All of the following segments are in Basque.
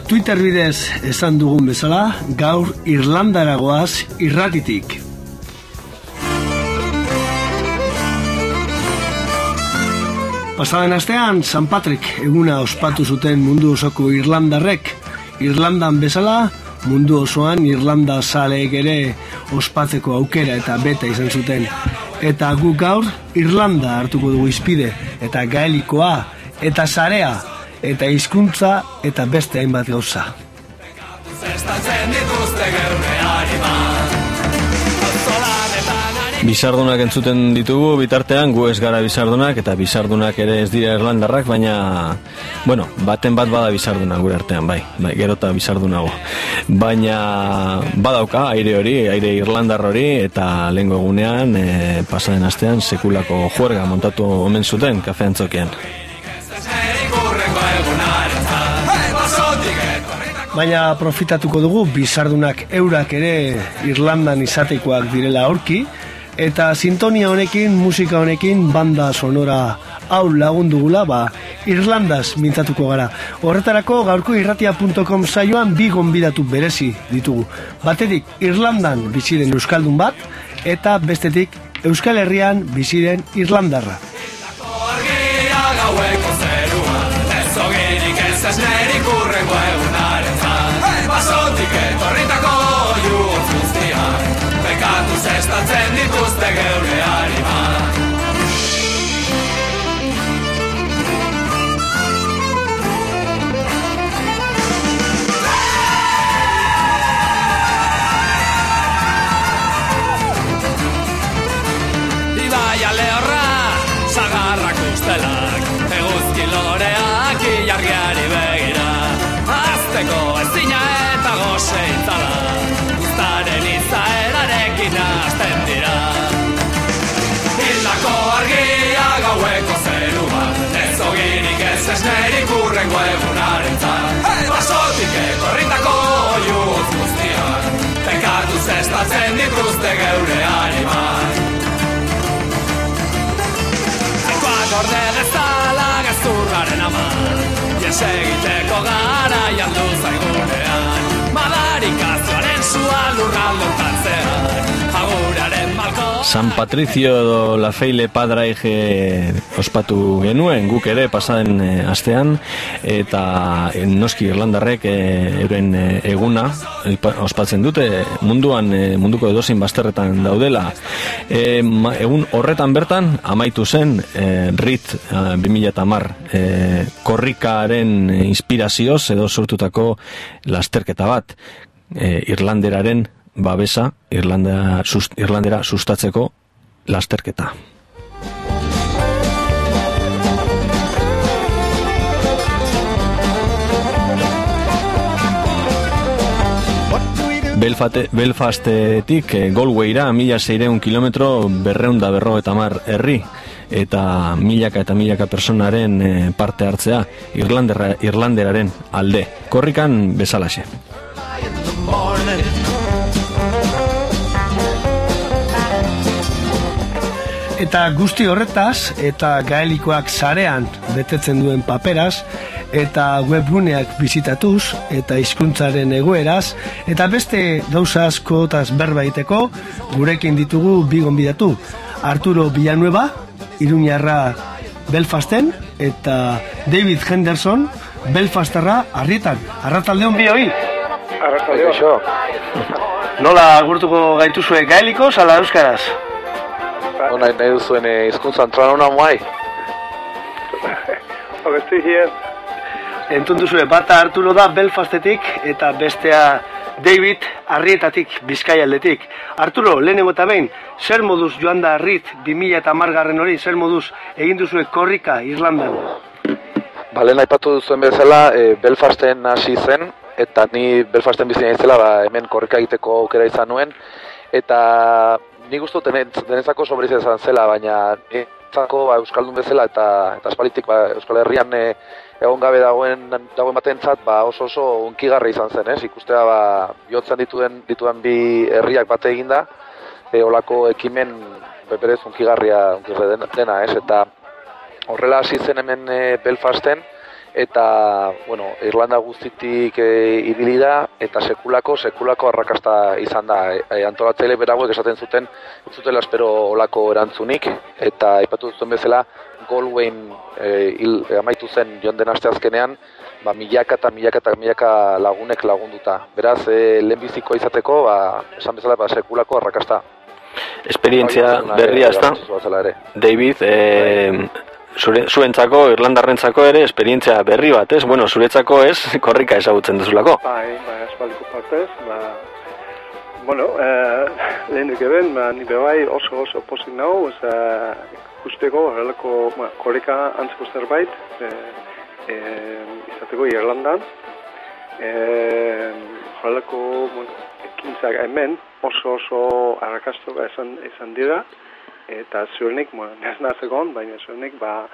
Twitter bidez esan dugun bezala, gaur Irlandaragoaz irratitik. Pasaden astean, San Patrick eguna ospatu zuten mundu osoko Irlandarrek. Irlandan bezala, mundu osoan Irlanda zaleek ere ospatzeko aukera eta beta izan zuten. Eta gu gaur Irlanda hartuko dugu izpide, eta gaelikoa, eta zarea, eta hizkuntza eta beste hainbat gauza. Bizardunak entzuten ditugu, bitartean gu ez gara bizardunak eta bizardunak ere ez dira erlandarrak, baina, bueno, baten bat bada bizardunak gure artean, bai, bai, gerota bizardunago. Baina badauka aire hori, aire irlandar hori, eta lehenko egunean, e, pasaden astean, sekulako juerga montatu omen zuten, kafean txokean. Baina profitatuko dugu bizardunak eurak ere Irlandan izatekoak direla aurki eta sintonia honekin, musika honekin banda sonora hau lagundugula ba Irlandas mintzatuko gara. Horretarako gaurko irratia.com saioan bi gonbidatu berezi ditugu. Batetik Irlandan biziren euskaldun bat eta bestetik Euskal Herrian biziren Irlandarra. Zestatzen dituzte geure animak Gorde bezala gezurraren ama. Ies egiteko gara jandu zaigunean Madarikazioaren sua lurraldotan zean Aguraren malko San Patricio do la Feile Padraige ospatu genuen guk ere pasaden e, astean eta e, noski Irlandarrek e, euren e, eguna ospatzen dute munduan e, munduko edozein basterretan daudela. E, ma, egun horretan bertan amaitu zen e, RIT e, 2010 e, korrikaren inspirazioz edo sortutako lasterketa bat e, Irlanderaren babesa Irlanda, sust, Irlandera sustatzeko lasterketa. Belfate, Belfastetik e, Galwayra mila zeireun kilometro berreun da berro eta mar herri eta milaka eta milaka personaren e, parte hartzea Irlandera, Irlanderaren alde. Korrikan bezalaxe. Eta guzti horretaz, eta gaelikoak zarean betetzen duen paperaz, eta webguneak bizitatuz, eta hizkuntzaren egoeraz, eta beste gauza asko otaz berbaiteko, gurekin ditugu bigon bidatu. Arturo Villanueva, Iruñarra Belfasten, eta David Henderson, Belfasterra, arrietan. Arrataldeon bi hoi! Arratxaleo. Nola agurtuko gaituzue gaeliko, ala euskaraz? No, nahi, nahi duzuen eh, hizkuntza entran hona muai. Abesti hien. Entzun duzue, bata Arturo da Belfastetik eta bestea David Arrietatik, Bizkaialdetik. Arturo, lehenengo eta behin, zer moduz joan da Arrit 2000 eta margarren hori, zer moduz egin duzue korrika Irlandan? Ba, lehen aipatu duzuen bezala, e, Belfasten hasi zen, eta ni Belfasten bizi naizela, ba, hemen korrika egiteko aukera izan nuen, eta dut denen- denentzako sobriz izan zela, baina niretzako ba, Euskaldun bezala eta, eta espalitik ba, Euskal Herrian e, egon gabe dagoen, dagoen batentzat ba, oso oso unkigarri izan zen, ez? Ikustea ba, jotzen dituen, dituen bi herriak bate eginda, e, olako ekimen beberez unkigarria unkigarria dena, dena, ez? Eta horrela hasi zen hemen e, Belfasten, eta, bueno, Irlanda guztitik e, ibili da, eta sekulako, sekulako arrakasta izan da. E, e, antolatzaile berauek esaten zuten, zutela espero olako erantzunik, eta aipatu zuten bezala, Galwayn e, hil, e, amaitu zen joan den aste azkenean, ba, milaka eta milaka eta milaka lagunek lagunduta. Beraz, e, lehenbiziko izateko, ba, esan bezala, ba, sekulako arrakasta. Esperientzia berria, ez da? David, e, zure, zuentzako, Irlandarrentzako ere, esperientzia berri bat, ez? Bueno, zuretzako ez, korrika ezagutzen duzulako. Bai, bai, aspaldiko partez, ba, bueno, eh, lehenik eben, ba, ni bebai oso oso pozik nago, ez ikusteko horrelako ba, koreka antzeko zerbait, eh, eh, izateko Irlandan, eh, horrelako, bueno, ekintzak hemen oso oso arrakastu esan, esan dira, eta zuenik, bueno, naz naz egon, baina zuenik, ba,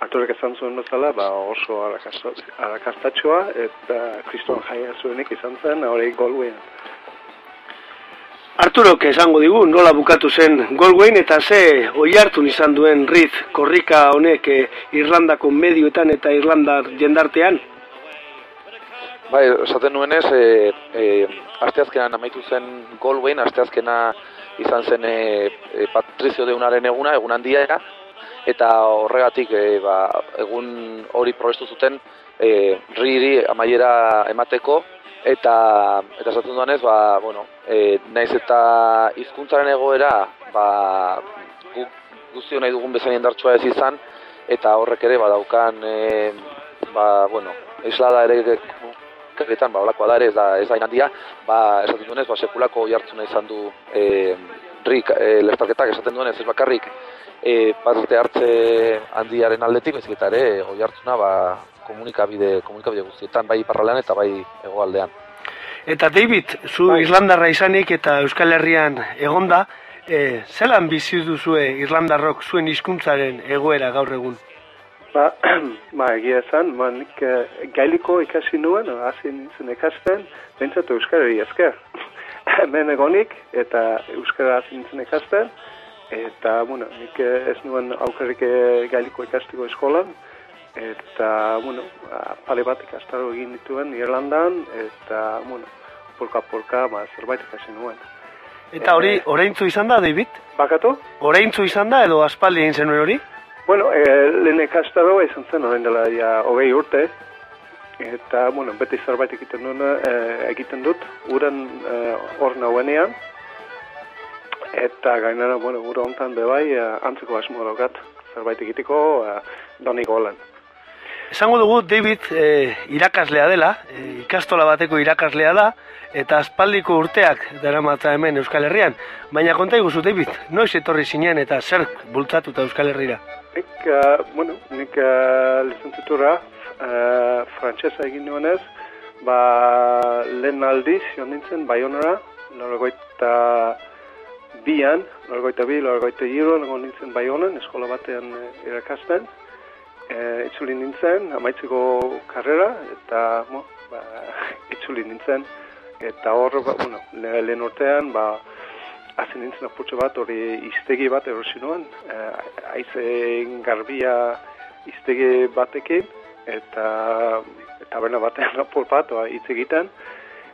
Arturek esan zuen bezala, ba oso arrakastatxoa eta kriston jaia zuenik izan zen hori goluen. Arturok esango digu, nola bukatu zen Galwayn eta ze oi hartun izan duen Rit korrika honek eh, Irlandako medioetan eta Irlandar jendartean? Bai, esaten nuenez, e, e, asteazkenan amaitu zen Galwayn, asteazkena izan zen e, e, Patrizio deunaren eguna, egun handia era, eta horregatik e, ba, egun hori probestu zuten e, riri amaiera emateko, eta eta esaten duanez, ba, bueno, e, naiz eta hizkuntzaren egoera, ba, gu, guztio nahi dugun bezain indartsua ez izan, eta horrek ere badaukan, e, ba, bueno, islada ere kerretan, ba, olakoa da ere, ez da, ez da inandia, ba, esaten duenez, ba, sekulako jartzuna izan du e, rik, e, leftarketak esaten duenez, ez bakarrik, e, parte hartze handiaren aldetik, bezik eta ere, oi hartzuna, ba, komunikabide, komunikabide guztietan, bai iparraldean eta bai hegoaldean. Eta David, zu Irlandarra izanik eta Euskal Herrian egonda, e, zelan bizi duzue Irlandarrok zuen hizkuntzaren egoera gaur egun? Ba, ba egia esan, ba, nik eh, gailiko ikasi nuen, hasi nintzen ikasten, bentsatu Euskarari esker. Hemen egonik eta Euskara hasi nintzen ikasten, eta, bueno, nik eh, ez nuen aukerrik eh, gailiko ikastiko eskolan, eta, bueno, pale bat ikastaro egin dituen Irlandan, eta, bueno, polka-polka, ba, zerbait ikasi nuen. Eta hori, oraintzu izan da, David? Bakatu? Oraintzu izan da edo aspaldi egin zenuen hori? Bueno, e, lehen ikastaroa izan zen, orain dela ja hogei urte, eta, bueno, beti zerbait egiten, duen, e, egiten dut, uran e, hor nauenean, eta gainera, bueno, ura hontan bebai, e, antzeko asmo zerbait egiteko, e, doni golan. Esango dugu David e, irakaslea dela, e, ikastola bateko irakaslea da, eta aspaldiko urteak daramatza hemen Euskal Herrian. Baina konta iguzu, David, noiz etorri zinen eta zer bultzatuta Euskal Herrira? Nik, uh, bueno, nik uh, lizentzitura uh, frantsesa egin nuenez, ba, lehen aldiz, joan nintzen, Bayonara, lorgoita bian, lorgoita bi, lorgoita egon nintzen Bayonan, eskola batean irakasten, e, itzuli nintzen, amaitzeko karrera, eta, mo, ba, itzuli nintzen, eta hor, ba, bueno, le- lehen urtean, ba, hasi nintzen apurtxo bat, hori iztegi bat erosi nuen, e, aizen garbia iztegi batekin, eta taberna batean apur bat, ba, hitz egiten,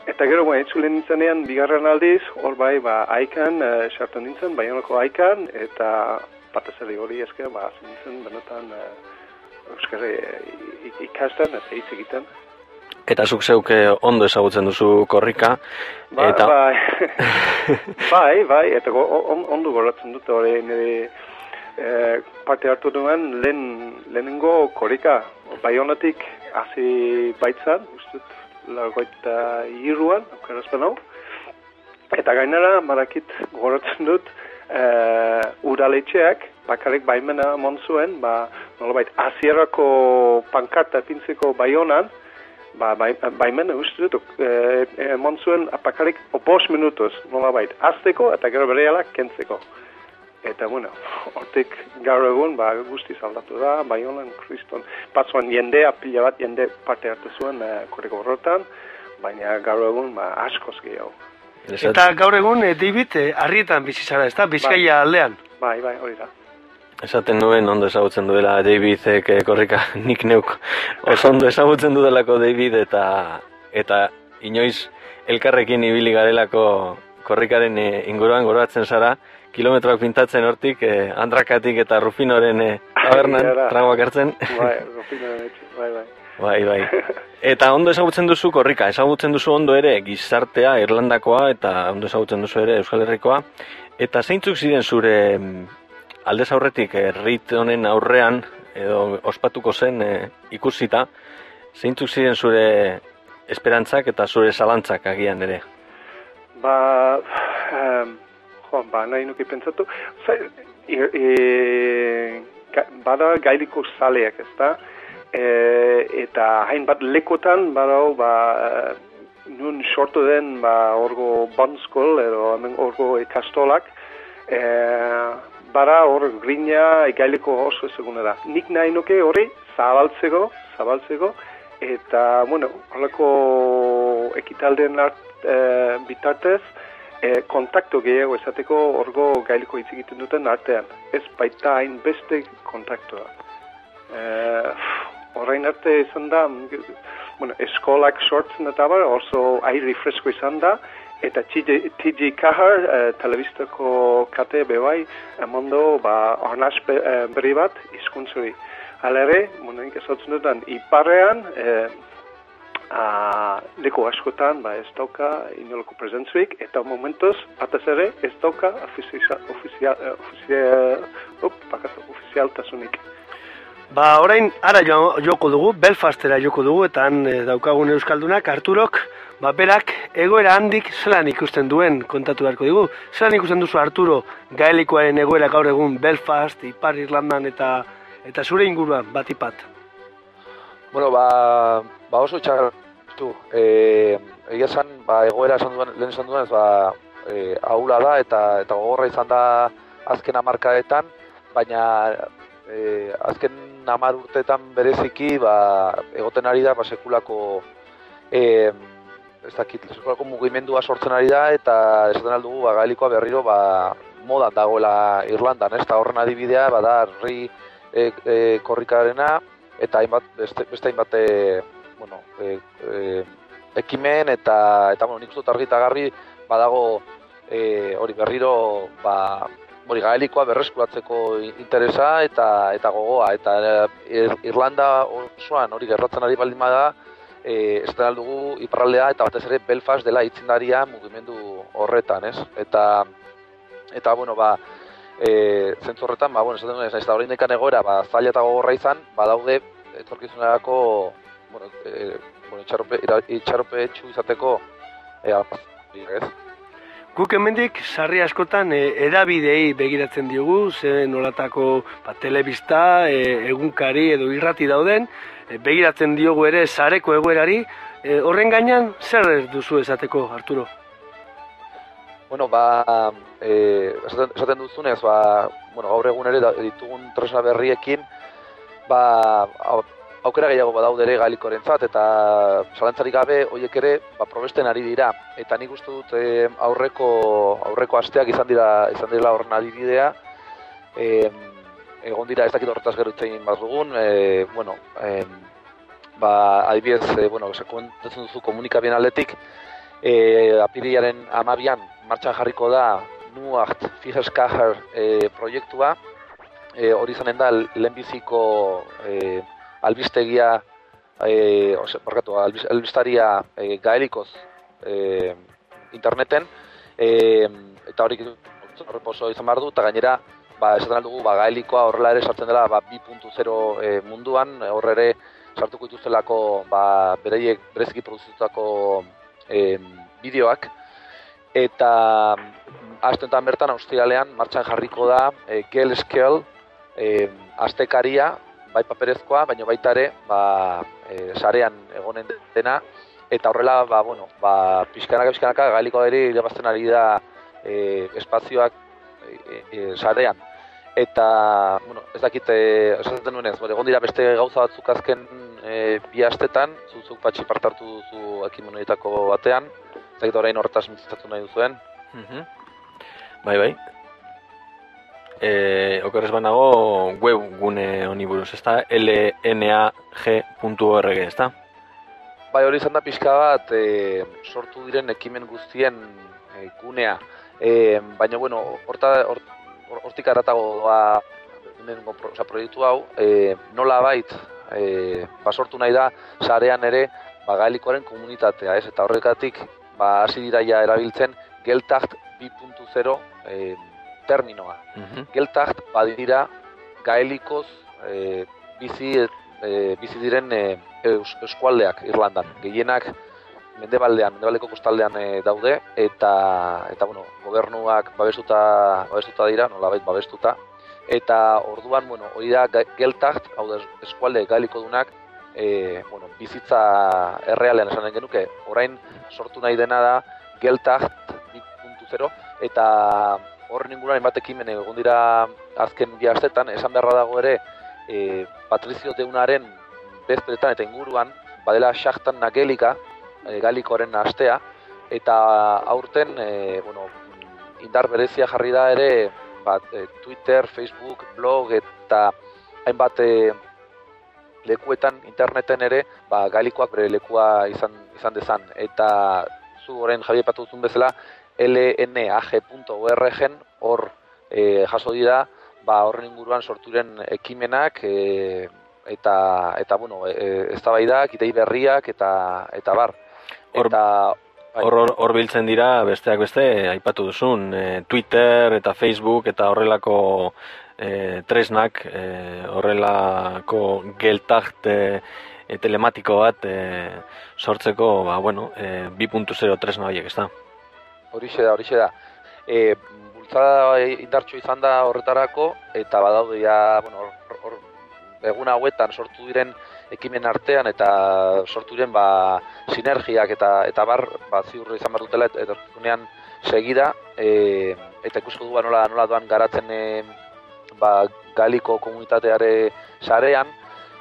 Eta gero, ba, itzuli nintzenean, bigarren aldiz, hor bai, ba, aikan, e, sartu nintzen, baionako aikan, eta batez ere hori esker, ba, hasi nintzen, benetan, e, euskara e, i- ikasten, eta hitz egiten. Eta zuk zeuk eh, ondo ezagutzen duzu korrika. Ba, eta bai, bai, bai, eta go, on, ondo goratzen dut hori nire eh, parte hartu duen lehen, lehenengo korrika. Baionatik hasi baitzan, ustut, largoita iruan, aukerazpen hau. Eta gainera, marakit goratzen dut, eh, udaletxeak, bakarrik baimena emon zuen, ba, nolabait, hasierako pankarta epintzeko baionan, ba, bai, baimena uste dut, eh, emon zuen bakarrik opos minutos, nolabait, azteko eta gero berehala kentzeko. Eta, bueno, hortik gaur egun, ba, guztiz aldatu da, baionan, kriston, batzuan jendea, pila bat jende parte hartu zuen eh, korriko horretan, baina gaur egun, ba, askoz gehiago. Esat- Eta gaur egun, eh, David, eh, harrietan bizi zara, ezta? Bizkaia aldean. Bai, bai, hori da. esaten nuen ondo ezagutzen duela Davidek eh, korrika nik neuk oso ondo ezagutzen dudalako David eta eta inoiz elkarrekin ibili garelako korrikaren eh, inguruan goratzen zara kilometroak pintatzen hortik eh, Andrakatik eta Rufinoren eh, tabernan tragoak hartzen Bai, Rufinoren etxe, bai, bai. Bai, bai. Eta ondo ezagutzen duzu korrika, ezagutzen duzu ondo ere gizartea Irlandakoa eta ondo ezagutzen duzu ere Euskal Herrikoa. Eta zeintzuk ziren zure mm, aldez aurretik herrit honen aurrean edo ospatuko zen eh, ikusita, zeintzuk ziren zure esperantzak eta zure zalantzak agian ere. Ba, um, jo, ba, nahi nuke pentsatu. Ze, i, i, ga, bada gailiko zaleak, ez da? E, eta hainbat lekotan, badau, ba, nun sortu den, ba, orgo bonskol, edo hemen orgo ikastolak, e, bara hor grina gailiko oso ezaguna da. Nik nahi nuke hori zabaltzeko, zabaltzeko, eta, bueno, horreko ekitaldeen art, e, bitartez, e, kontakto gehiago esateko orgo gailiko hitz egiten duten artean. Ez baita hain beste kontaktoa. E, orain arte izan da, bueno, eskolak sortzen eta bar, oso aire fresko izan da, eta TJ, Kahar, e, telebistako kate bebai, emondo, ba, ornaz be, e, berri bat, izkuntzuri. Hala ere, bueno, nik ezagutzen dutan, iparrean, e, a, leku askotan ba, ez dauka inolako presentzuik, eta momentuz, batez ere, ez dauka ofizial, ofizial, ofizial, op, bakatu, ofizialtasunik. Ba, orain, ara jo, joko dugu, Belfastera joko dugu, eta han eh, daukagun Euskaldunak, Arturok, ba, berak, egoera handik zelan ikusten duen kontatu beharko digu. Zelan ikusten duzu Arturo, gaelikoaren egoera gaur egun Belfast, Ipar Irlandan eta eta zure inguruan, batipat. Bueno, ba, ba oso txartu. E, egia esan, ba, egoera esan duen, lehen esan duen, ba, e, ahula da eta eta gogorra izan da azken hamarkadetan, baina e, azken hamar urteetan bereziki ba, egoten ari da ba, sekulako e, ez dakit, sekulako mugimendua sortzen ari da eta esaten aldugu ba, gaelikoa berriro ba, modan dagoela Irlandan, ez? Eta horren adibidea bada herri e, e, korrikarena eta hainbat beste, beste hainbat e, bueno, e, e, ekimen eta eta bueno, nik dut argi eta garbi badago e, hori berriro ba hori gaelikoa berreskuratzeko interesa eta eta gogoa eta e, Irlanda osoan hori gertatzen ari baldin bada eh da dugu iparraldea eta batez ere Belfast dela itzindaria mugimendu horretan, ez? Eta eta bueno, ba eh zentzu horretan, ba bueno, esaten ez da oraindekan egoera, ba zaila eta gogorra izan, badaude etorkizunerako bueno, eh bueno, itxarope ira- itxaropetsu izateko eh ez? Guk hemendik sarri askotan e, edabidei begiratzen diogu, ze nolatako ba, telebista, e, egunkari edo irrati dauden, e, begiratzen diogu ere sareko egoerari, e, horren gainean zer duzu esateko, Arturo? Bueno, ba, e, esaten, esaten duzunez, ba, bueno, gaur egun ere ditugun tresna berriekin, ba, aukera gehiago badaude ere galikorentzat eta zalantzarik gabe hoiek ere ba, probesten ari dira. Eta nik uste dut e, aurreko aurreko asteak izan dira izan dira horren adibidea e, egon dira ez dakit horretaz gero hitz egin behar dugun e, bueno e, ba, adibidez e, bueno, komentatzen duzu komunikabien aldetik e, apirilaren amabian martxan jarriko da Nuacht Fijeskaher e, proiektua. E, hori izanen da lehenbiziko e, albistegia e, ose, barkatu, albiz, albistaria e, gaelikoz e, interneten, e, eta horik horreposo izan behar du, eta gainera, ba, esaten aldugu, ba, gaelikoa horrela ere sartzen dela, ba, 2.0 e, munduan, horre ere sartuko dituztelako, ba, bereiek bereziki produzitutako e, bideoak, eta astentan bertan austrialean martxan jarriko da e, Gel Scale e, astekaria, bai paperezkoa, baina baita ere, ba, e, sarean egonen dena, eta horrela, ba, bueno, ba, pixkanaka, pixkanaka, galiko ere irabazten ari da e, espazioak e, e, sarean. Eta, bueno, ez dakit, esaten nuen ez, egon dira beste gauza batzuk azken e, bi astetan, zuzuk patxi partartu duzu ekimonetako batean, ez dakit orain horretaz mintzatu nahi duzuen. Mhm. Bai, bai. E, okerrez banago web gune honi buruz, ezta? lnag.org, ezta? Bai, hori izan da pixka bat, e, sortu diren ekimen guztien e, gunea. E, baina, bueno, horta, hort, hortik aratago doa hemengo pro, oza, proiektu hau, e, nola bait, e, ba, sortu nahi da, sarean ere, ba, gaelikoaren komunitatea, ez? Eta horrekatik, ba, hasi dira ja erabiltzen, geltacht 2.0 e, terminoa. Mhm. Geltacht badira gaelikoz e, bizi, e, bizi diren e, eus, eskualdeak Irlandan. Gehienak mendebaldean, mendebaldeko kostaldean e, daude eta eta bueno, gobernuak babestuta babestuta dira, nolabait babestuta eta orduan, bueno, hori da geltacht, hau da eskualde gaeliko dunak e, bueno, bizitza errealean esanen genuke, orain sortu nahi dena da geltacht 2.0 eta horren inguruan hainbat ekimen egon dira azken bi astetan, esan beharra dago ere e, Patrizio Deunaren bezperetan eta inguruan, badela Shachtan Nagelika, e, galikoren astea, eta aurten, e, bueno, indar berezia jarri da ere, bat, e, Twitter, Facebook, blog eta hainbat e, lekuetan, interneten ere, ba, galikoak bere lekua izan, izan dezan. Eta zu orain Javi aipatu duzun bezala, lnag.org-en hor e, jaso dira, ba, horren inguruan sorturen ekimenak, e, eta, eta bueno, e, eztabaidak, idei berriak, eta, eta bar. Eta, bai. Hor, hor, biltzen dira, besteak beste, aipatu duzun, e, Twitter eta Facebook eta horrelako e, tresnak, e, horrelako geltakt e, telematiko bat e, sortzeko, ba, bueno, e, 2.0 tresna horiek, ez da? Horixe da, horixe da. E, bultzada indartxo izan da horretarako, eta badaude ja, bueno, hor, hor, egun hauetan sortu diren ekimen artean eta sortu diren ba, sinergiak eta eta bar ba, ziur izan behar dutela et- etorkizunean segida e, eta ikusko du ba, nola, nola doan garatzen e, ba, galiko komunitateare sarean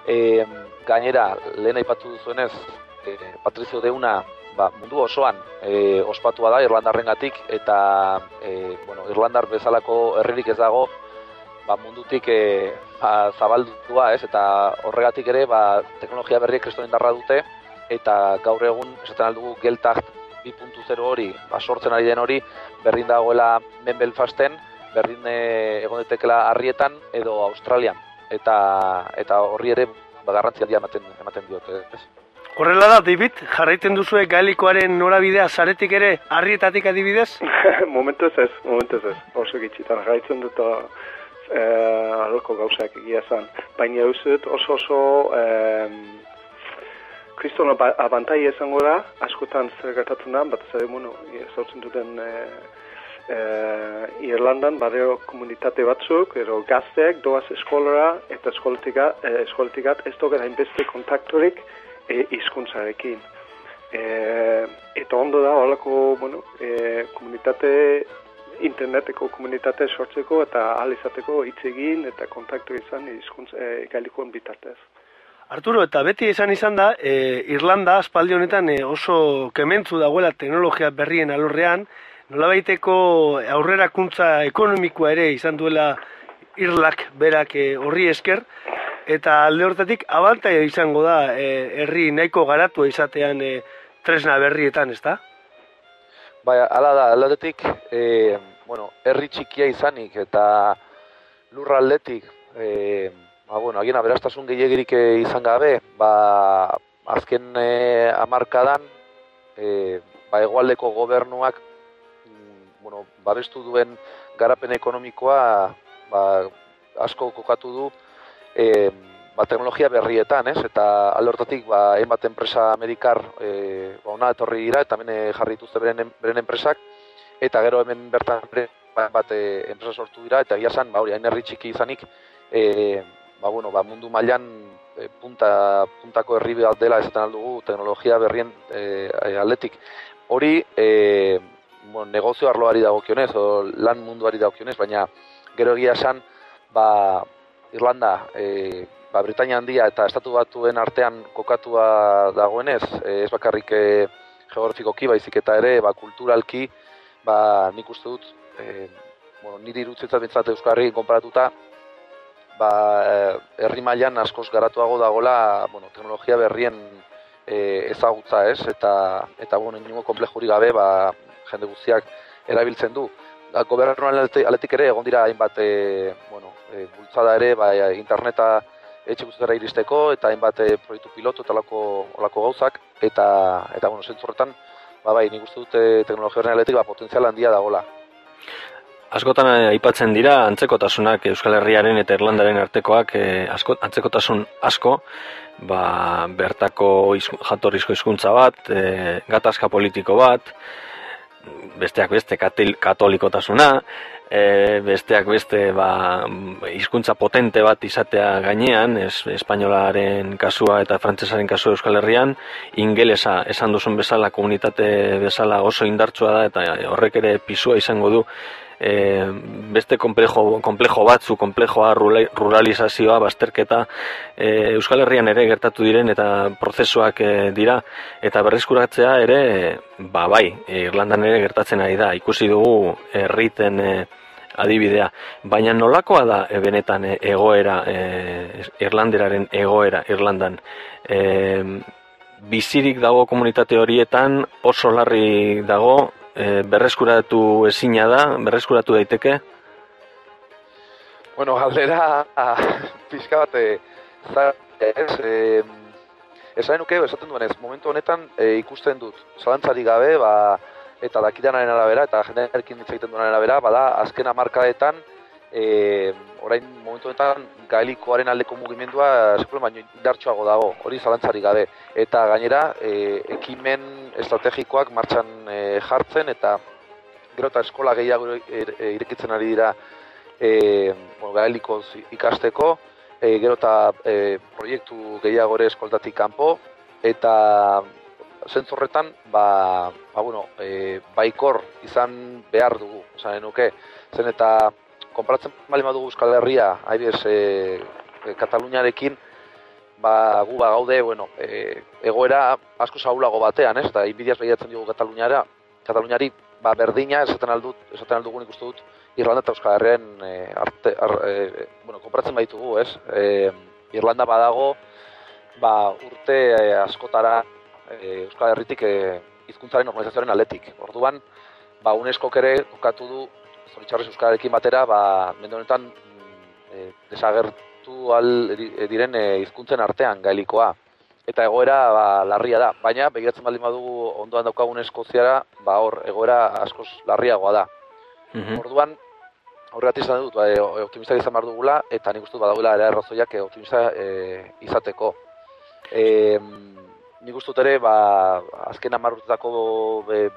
e, gainera lehen aipatu duzuenez e, Patrizio Deuna ba, mundu osoan e, ospatua da Irlandarrengatik eta e, bueno, Irlandar bezalako herririk ez dago ba, mundutik e, ba, zabaldua, ez? Eta horregatik ere ba, teknologia berriek kriston indarra dute eta gaur egun esaten aldugu geltacht 2.0 hori, ba, sortzen ari den hori, berdin dagoela men Belfasten, berdin e, egon daitekeela harrietan edo Australian. Eta, eta horri ere ba, garrantzi handia ematen, ematen diote, ez? Horrela da, David, jarraiten duzue gaelikoaren norabidea zaretik ere harrietatik adibidez? momentuz ez, momentuz ez. Oso gitxitan jarraitzen dut eh, aloko gauzak egia zan. Baina dut oso oso eh, kriston aba- abantai izango da, askotan zer gertatzen da, bat ez bueno, zautzen duten eh, eh, Irlandan badeo komunitate batzuk, ero gazteak doaz eskolara eta eskolatika, eh, eskolatikat ez dogen hainbeste kontaktorik eh, hizkuntzarekin. Eh, eta ondo da, holako, bueno, eh, komunitate, interneteko komunitate sortzeko eta ahal izateko hitz egin eta kontaktu izan hizkuntz eh, gailikoen bitartez. Arturo, eta beti esan izan da, e, Irlanda aspaldi honetan e, oso kementzu dagoela teknologia berrien alorrean, nolabaiteko aurrerakuntza ekonomikoa ere izan duela Irlak berak e, horri esker, eta alde hortatik abantaia izango da e, herri nahiko garatua izatean e, tresna berrietan, ezta? Bai, hala da, aldetik, e, bueno, herri txikia izanik eta lurraldetik e, ba, bueno, agien aberastasun gehiagirik eh, izan gabe, ba, azken e, amarkadan, e, ba, egualdeko gobernuak, mm, bueno, babestu duen garapen ekonomikoa, ba, asko kokatu du, e, ba, teknologia berrietan, ez? Eta alortatik, ba, hainbat enpresa amerikar, e, ba, ona etorri dira, eta hemen jarri dituzte beren, beren enpresak, eta gero hemen bertan ba, bat e, enpresa sortu dira, eta egia san, ba, hori, hain herri txiki izanik, e, ba, bueno, ba, mundu mailan e, punta, puntako herri bat dela esaten aldugu teknologia berrien e, atletik. Hori, e, bueno, negozio arloari dagokionez, o lan munduari dagokionez, baina gero egia esan, ba, Irlanda, e, ba, Britania handia eta estatu batuen artean kokatua dagoenez, e, ez bakarrik e, geografikoki baizik eta ere, ba, kulturalki, ba, nik uste dut, e, bueno, niri irutzetzat bintzat Euskarri konparatuta, ba, herri mailan askoz garatuago dagola, bueno, teknologia berrien e, ezagutza, ez? Eta eta bueno, inungo komplejuri gabe, ba, jende guztiak erabiltzen du. Da, gobernuan aletik ere egon dira hainbat e, bueno, e, bultzada ere, ba, interneta etxe guztietara iristeko eta hainbat e, proiektu pilotu eta lako, olako gauzak eta eta bueno, horretan, ba bai, nik uste dute teknologia aletik ba potentzial handia dagola. Askotan eh, aipatzen dira antzekotasunak Euskal Herriaren eta Irlandaren artekoak eh, asko, antzekotasun asko, ba, bertako jatorrizko hizkuntza bat, eh, gatazka politiko bat, besteak beste katolikotasuna, e, besteak beste ba, hizkuntza potente bat izatea gainean, es, espainolaren kasua eta frantsesaren kasua Euskal Herrian, ingelesa esan duzun bezala, komunitate bezala oso indartsua da eta horrek ere pisua izango du e, beste komplejo, komplejo batzu, komplejoa ruralizazioa, bazterketa e, Euskal Herrian ere gertatu diren eta prozesuak e, dira. Eta berrizkuratzea ere ba bai, Irlandan ere gertatzen ari da. Ikusi dugu herriten e, adibidea, baina nolakoa da benetan egoera e, Irlanderaren egoera Irlandan? E, bizirik dago komunitate horietan oso larri dago e, berreskuratu ezina da, berreskuratu daiteke? Bueno, galdera pizka bat ez, e, esan nuke, esaten duenez, momentu honetan e, ikusten dut, zalantzari gabe, ba, eta dakidanaren arabera, eta jendearekin ditzaiten duenaren arabera, bada, azken amarkadetan, e, orain momentu honetan gaelikoaren aldeko mugimendua sekulen baino indartsuago dago, hori zalantzari gabe. Eta gainera, e, ekimen estrategikoak martxan e, jartzen eta gero eta eskola gehiago irekitzen ari dira e, bueno, gaelikoz ikasteko, e, gero eta e, proiektu gehiago ere eskoltatik kanpo, eta zentzorretan, ba, ba, bueno, e, baikor izan behar dugu, esan nuke, zen eta konparatzen bali badugu Euskal Herria, haibez, e, Kataluniarekin, ba, gu ba gaude, bueno, e, egoera asko zaulago batean, ez? Eta inbidiaz behiatzen dugu Kataluniara, Kataluniari, ba, berdina, esaten aldut, esaten aldugu nik uste dut, Irlanda eta Euskal Herrian e, arte, ar, e, bueno, konparatzen baitugu, ez? E, Irlanda badago, ba, urte e, askotara e, Euskal Herritik e, hizkuntzaren normalizazioaren aletik. Orduan, ba, UNESCO ere kokatu du zoritxarrez euskararekin batera, ba, mende honetan e, desagertu al e, diren e, hizkuntzen artean gaelikoa. Eta egoera ba, larria da, baina begiratzen baldin badugu ondoan daukagun eskoziara, ba hor, egoera askoz larriagoa da. Mm Orduan, horregat izan dut, ba, e, optimista izan behar dugula, eta nik uste dut badagoela ere errazoiak e, optimista e, izateko. E, nik uste ere, ba, azken amarrutako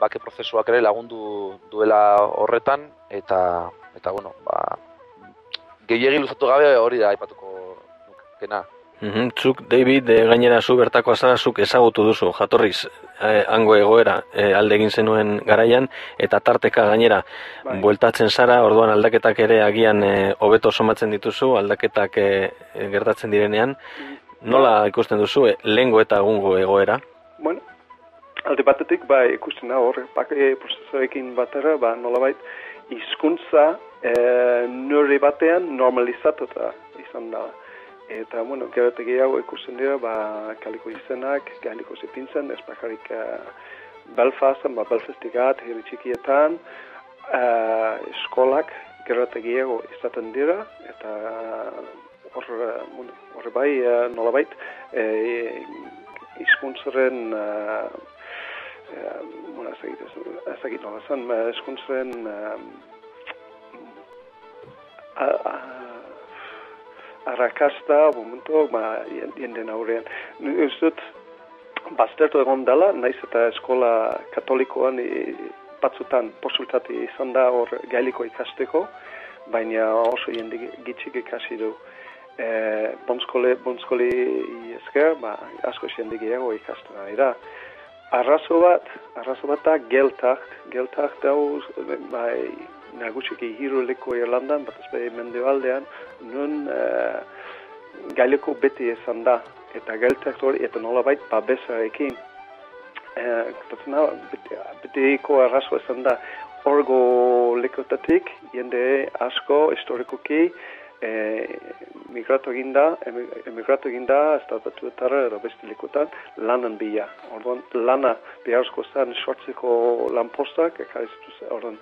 bake prozesuak ere lagundu duela horretan, eta eta bueno, ba gehiegi luzatu gabe hori da aipatuko nukena. Mm Zuk, David, e, gainera zu bertako azarazuk ezagutu duzu, jatorriz e, hango egoera e, alde egin zenuen garaian, eta tarteka gainera bai. bueltatzen zara, orduan aldaketak ere agian hobeto somatzen dituzu, aldaketak e, gertatzen direnean. Nola ikusten duzu, e, lengo eta gungo egoera? Bueno, alde batetik, bai, ikusten da hor, bake prozesoekin batera, ba, nola bait, hizkuntza e, nore batean normalizatuta izan da. Eta, bueno, gerate gehiago ikusten dira, ba, kaliko izenak, galiko zipintzen, ez bakarik uh, Belfastan, ba, Belfastigat, herri txikietan, uh, eskolak gerate gehiago izaten dira, eta hor, uh, bueno, hor bai, nola bait, e, izkuntzaren, uh, uh, bueno, ez egit, ez egit nola zen, izkuntzaren, arrakasta, momentu, ba, jenden aurrean. Ez dut, baztertu egon dela, naiz eta eskola katolikoan e, batzutan posultati izan da hor gailiko ikasteko, baina oso jende gitxik ikasi du. E, bonskole, bonskole esker, ba, asko jende gehiago ikastu da. Ira, arrazo bat, arrazo bat da geltak, geltak dauz, bai, nagusiki hiru leko Irlandan, bat ez bai mendebaldean, nun e, gaileko beti esan da, eta geltak hori, eta nola bait, babesarekin. E, beti, betiko arrazo esan da, orgo lekotatik, jende asko, historikoki, e, migratu eginda, emigratu eginda, ez da batuetara, edo beste lekotan, lanan bila. Orduan, lana beharzko zen sortzeko lanpostak, ekarizitu zen, orduan,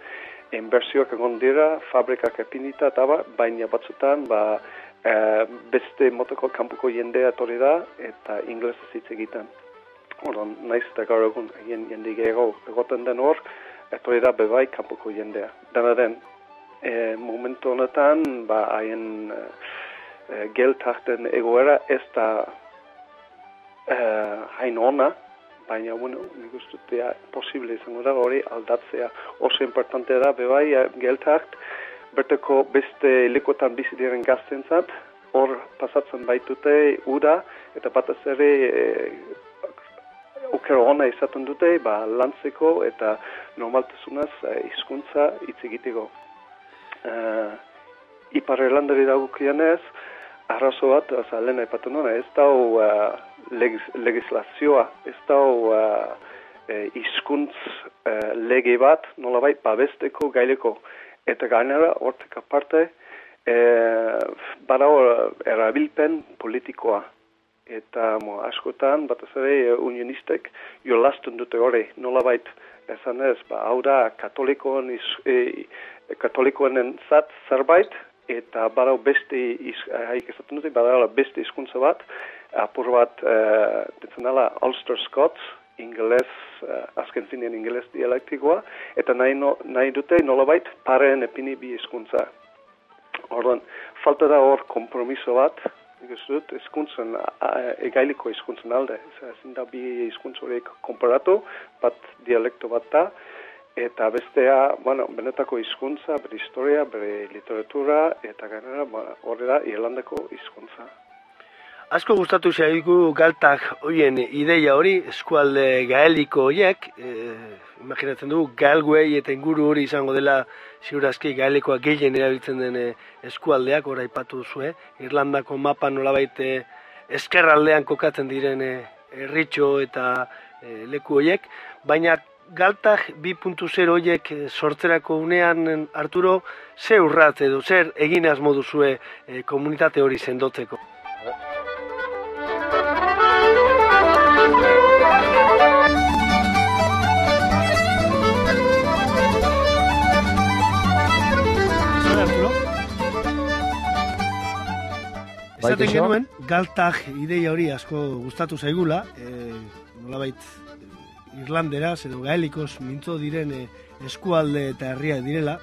inbertsioak egon dira, fabrikak epinita, eta ba, baina batzutan, ba, e, beste motoko kanpoko jendea etorri da eta inglesa hitz egiten. Ordan naiz eta gaur egun jende gehiago egoten den hor, etorri da bebai kanpoko jendea. Dena den, e, momentu honetan, ba, haien e, e geltarten egoera ez da e, hain ona, baina, bueno, nik uste posible izango da hori aldatzea. Oso importante da, bebai, geltart, berteko beste lekotan bizi diren gaztentzat, hor pasatzen baitute ura, eta batez ere e, ukero ona izaten dute, ba, lantzeko eta normaltasunaz hizkuntza hitz egiteko. E, Ipar Irlandari dagokienez, arrazo bat, oza, lehen aipatu nuna, ez da uh, legis, legislazioa, ez da uh, izkuntz uh, lege bat, nolabait, babesteko gaileko. Eta gainera hortek aparte e, bada erabilpen politikoa. Eta mo, askotan bat ez ere unionistek jolastun dute hori nolabait esan ez ba, hau da katolikoen iz, e, katolikoen zat zerbait eta bada beste iz, haik esaten dute bada beste hizkuntza bat apur bat e, ditzen Ulster Scots ingeles, uh, azken zinean ingeles dialektikoa, eta nahi, no, nahi dute nolabait paren epini bi hizkuntza. Orduan, falta da hor kompromiso bat, ez dut, eskuntzen, egailiko eskuntzen alde, ezin da bi hizkuntza horiek komparatu, bat dialekto bat da, eta bestea, bueno, benetako hizkuntza, bere historia, bere literatura, eta gainera, hori da, Irlandeko hizkuntza. Asko gustatu zaigu galtak hoien ideia hori, eskualde gaeliko horiek, e, imaginatzen du, galguei eta inguru hori izango dela ziurazki gaelikoa gehien erabiltzen den e, eskualdeak, ora ipatu zue, Irlandako mapa nolabait eskerraldean kokatzen diren e, erritxo eta e, leku horiek, baina galtak 2.0 horiek sortzerako unean, Arturo, ze urrat edo, zer egin asmo duzue komunitate hori sendotzeko? Esaten genuen, galtak ideia hori asko gustatu zaigula, e, nolabait Irlandera, edo gaelikos mintzo diren e, eskualde eta herria direla,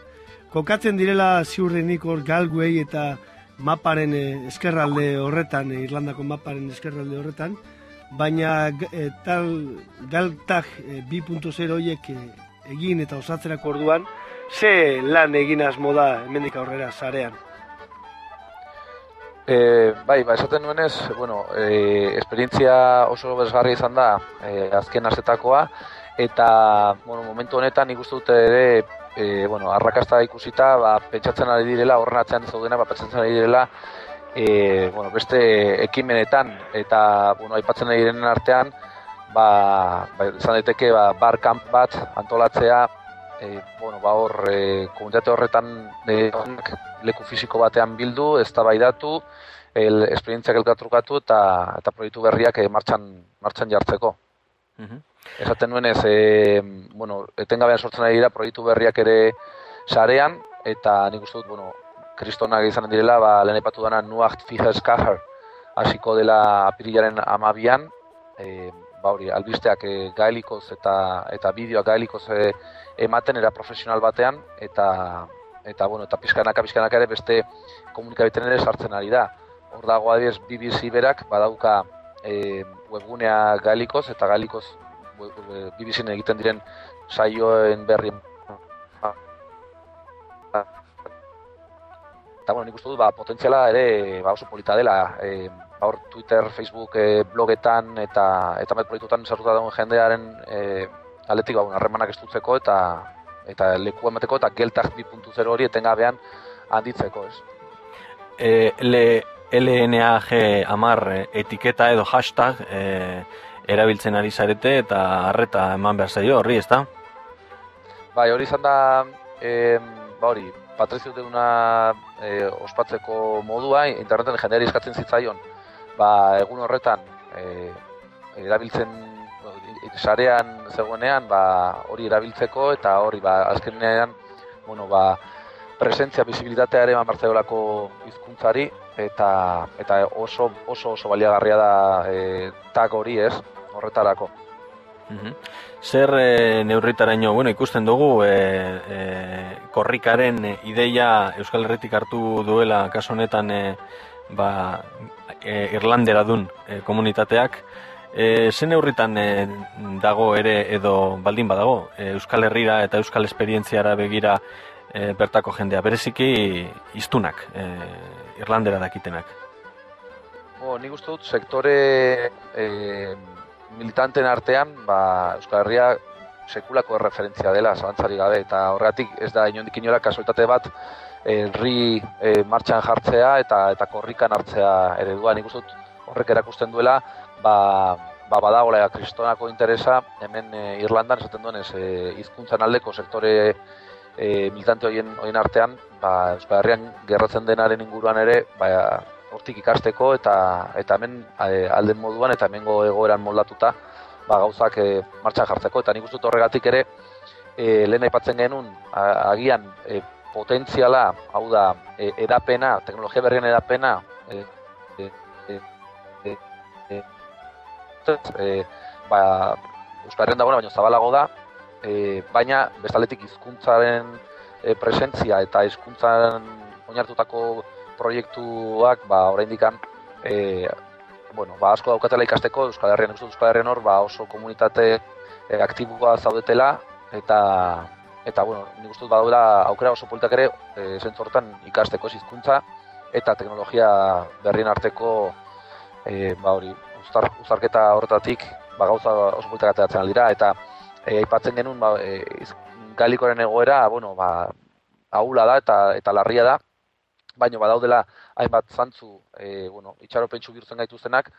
kokatzen direla ziurrenik hor galguei eta maparen e, eskerralde horretan, e, Irlandako maparen eskerralde horretan, baina e, tal galtak e, 2.0 horiek e, egin eta osatzerako orduan, ze lan egin asmo da hemendik aurrera zarean? E, bai, ba, esaten nuenez, bueno, e, esperientzia oso bezgarri izan da e, azken aztetakoa, eta bueno, momentu honetan ikustu dute ere, e, bueno, arrakasta ikusita, ba, pentsatzen ari direla, horren atzean zaudena, ba, pentsatzen ari direla, e, bueno, beste ekimenetan eta bueno, aipatzen ari direnen artean ba, ba izan daiteke ba, bar camp bat antolatzea e, bueno, ba hor e, komunitate horretan e, leku fisiko batean bildu, eztabaidatu, el esperientziak elkatrukatu eta eta proiektu berriak e, martxan martxan jartzeko. Mm Esaten nuen ez, e, bueno, etengabean sortzen ari dira proiektu berriak ere sarean eta nik uste dut, bueno, kristonak izan direla, ba, lehen epatu dana Nuacht Fijes Kahar hasiko dela apirilaren amabian, e, ba hori, albisteak e, gaelikoz eta eta bideoak gaelikoz e, ematen era profesional batean, eta eta bueno, eta pizkanaka pizkanaka ere beste komunikabiten ere sartzen ari da. Hor dago adiez BBC berak badauka e, webgunea gaelikoz eta gaelikoz BBC egiten diren saioen berri eta bueno, nik uste dut, ba, potentziala ere ba, oso polita dela, e, hor Twitter, Facebook, e, blogetan eta eta met proiektutan sartuta dagoen jendearen e, aletik, ba, harremanak estutzeko eta eta leku emateko eta geltak 2.0 hori etengabean handitzeko, ez? E, L, LNAG amar etiketa edo hashtag e, erabiltzen ari zarete eta harreta eman behar zaio horri, ezta? Bai, hori izan da, e, ba hori, Patrizio deuna e, ospatzeko modua, interneten jendeari eskatzen zitzaion, ba, egun horretan, e, erabiltzen, sarean zegoenean, ba, hori erabiltzeko, eta hori, ba, azkenean, bueno, ba, presentzia, ere eman hizkuntzari eta, eta oso, oso, oso baliagarria da e, tag hori ez, horretarako. Zer e, neurritaraino, bueno, ikusten dugu, e, e, korrikaren ideia Euskal Herritik hartu duela kaso honetan e, ba, e, Irlandera dun e, komunitateak. E, zen neurritan e, dago ere edo baldin badago Euskal Herrira eta Euskal Esperientziara begira e, bertako jendea, bereziki iztunak, e, Irlandera dakitenak. Bo, nik uste dut sektore e, militanten artean, ba, Euskal Herria sekulako referentzia dela, zabantzari gabe, eta horregatik ez da inondik inola kasualitate bat herri e, martxan jartzea eta eta korrikan hartzea eredua. Nik dut horrek erakusten duela, ba, ba badagoela kristonako interesa, hemen e, Irlandan esaten duen ez, e, izkuntzan aldeko sektore e, militante hoien, hoien artean, ba, Euskal Herrian gerratzen denaren inguruan ere, ba, hortik ikasteko eta eta hemen e, alden moduan eta hemengo egoeran moldatuta ba, gauzak e, martxan jartzeko eta nik uste horregatik ere e, lehen aipatzen genuen agian e, potentziala hau da e, edapena, teknologia berrien edapena e, e, e, e, e, e, ba, Euskarren dagoena baina zabalago da e, baina bestaletik hizkuntzaren e, presentzia eta hizkuntzan oinartutako proiektuak ba oraindikan e, bueno, ba, asko daukatela ikasteko Euskal Herrian, Euskal Herrian hor ba, oso komunitate e, aktiboa zaudetela eta eta bueno, nik uste dut aukera oso politak ere e, zentzortan ikasteko hizkuntza eta teknologia berrien arteko e, ba hori uztar, uzarketa horretatik ba, gauza oso politak ateratzen aldira eta e, aipatzen genuen ba, e, galikoren egoera bueno, ba, aula da eta eta larria da. Baino badaudela hainbat zantzu e, bueno, itxaropentsu bihurtzen gaituztenak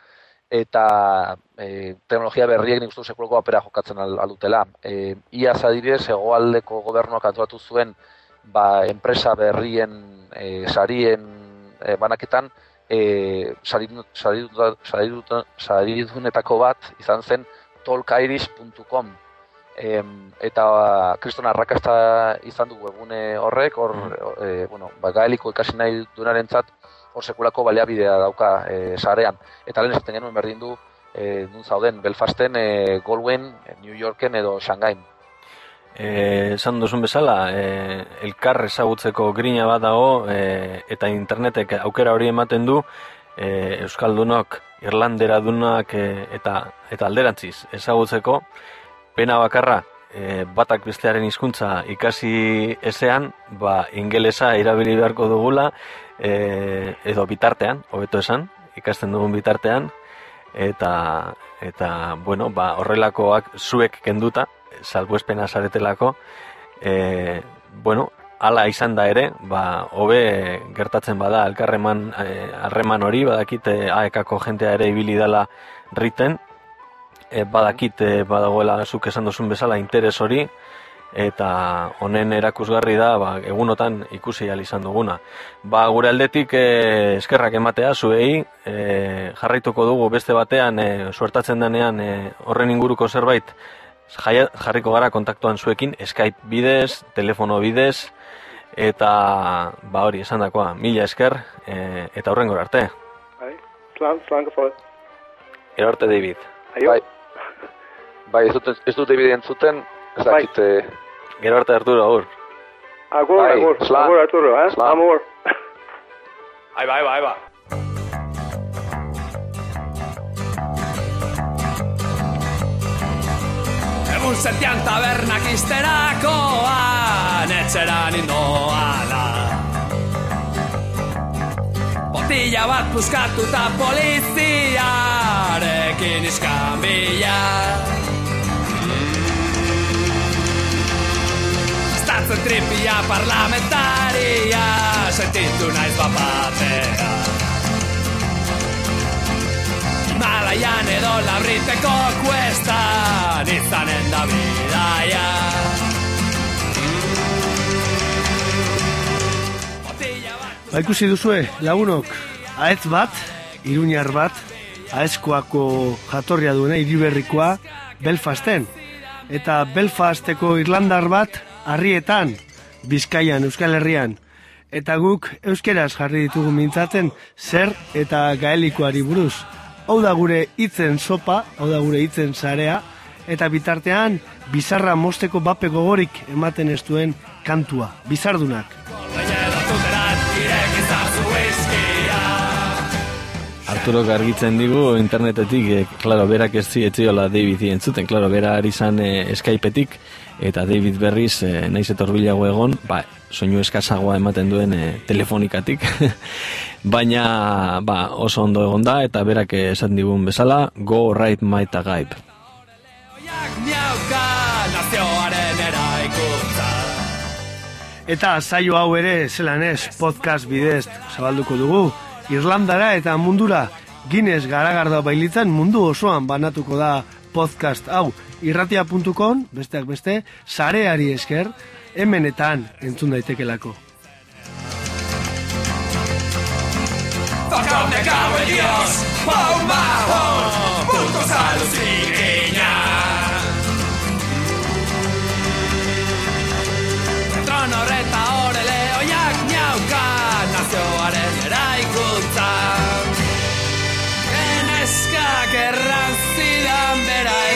eta e, teknologia berriek nik uste sekuloko apera jokatzen aldutela. E, ia zadirez, egoaldeko gobernuak antolatu zuen ba, enpresa berrien e, sarien e, banaketan e, saridunetako bat izan zen tolkairish.com em, eta kriston arrakasta izan du webune horrek, hor, e, bueno, ba, gaeliko ikasi nahi dunaren zat, hor sekulako baliabidea dauka e, sarean. Eta lehen esaten genuen berdin du, e, nun zauden, Belfasten, e, Galwayn, New Yorken edo Shanghai. Eh, esan duzun bezala, eh, elkar ezagutzeko grina bat dago eh, eta internetek aukera hori ematen du eh, Euskaldunok, Irlandera dunak eh, eta, eta alderantziz ezagutzeko pena bakarra e, batak bestearen hizkuntza ikasi ezean, ba, ingelesa irabili beharko dugula, e, edo bitartean, hobeto esan, ikasten dugun bitartean, eta, eta bueno, ba, horrelakoak zuek kenduta, salbuespena saretelako, e, bueno, ala izan da ere, ba, hobe gertatzen bada, elkarreman e, harreman hori, badakite aekako jentea ere ibili dela riten, e, badakit e, badagoela zuk esan duzun bezala interes hori eta honen erakusgarri da ba, egunotan ikusi al izan duguna. Ba, gure aldetik e, eskerrak ematea zuei e, jarraituko dugu beste batean e, suertatzen denean e, horren inguruko zerbait jarriko gara kontaktuan zuekin Skype bidez, telefono bidez eta ba hori esandakoa mila esker e, eta horrengor arte Bai, slan, slan. Gero arte David Aio. Bai. Bai, ez dut, ez dut evident zuten, ez Bai. dakit, eh, Gero arte Arturo agur Agur, Bai, agur, slan. agur, Arturo, eh? Slan. Amor. Ahí va, ahí va, ahí va Egun sentian tabernak izterakoan Etxeran indoala Botilla bat puskatuta poliziarekin iskambila Estatzen tripia parlamentaria Sentitu naiz bapatea Himalaian edo labriteko kuestan izanen da bidaia Botilla bat Ba, ikusi duzue, lagunok, aetz bat, iruñar bat, aezkoako jatorria duena, iriberrikoa, Belfasten. Eta Belfasteko Irlandar bat, harrietan, Bizkaian, Euskal Herrian. Eta guk euskeraz jarri ditugu mintzaten zer eta gaelikoari buruz. Hau da gure hitzen sopa, hau da gure hitzen sarea, eta bitartean bizarra mosteko bape gogorik ematen ez duen kantua, bizardunak. Arturo argitzen digu internetetik, eh, claro, berak ez ziola David entzuten, claro, bera ari zan eh, Skypeetik, eta David berriz, eh, naiz etorbilago egon, ba, soinu eskazagoa ematen duen eh, telefonikatik, baina ba, oso ondo egon da, eta berak esan digun bezala, go right my tagaip. Eta saio hau ere zelan ez podcast bidez zabalduko dugu. Irlandara eta mundura Guinness garagardoa bailitzan mundu osoan banatuko da podcast hau. Irratia.com, besteak beste, sareari esker, hemenetan entzun daitekelako. Tocame cago en Dios, pon bajón, puntos a los Trono reta horele oiak miauka nazioaren eraikuntza Geneskak erran zidan bera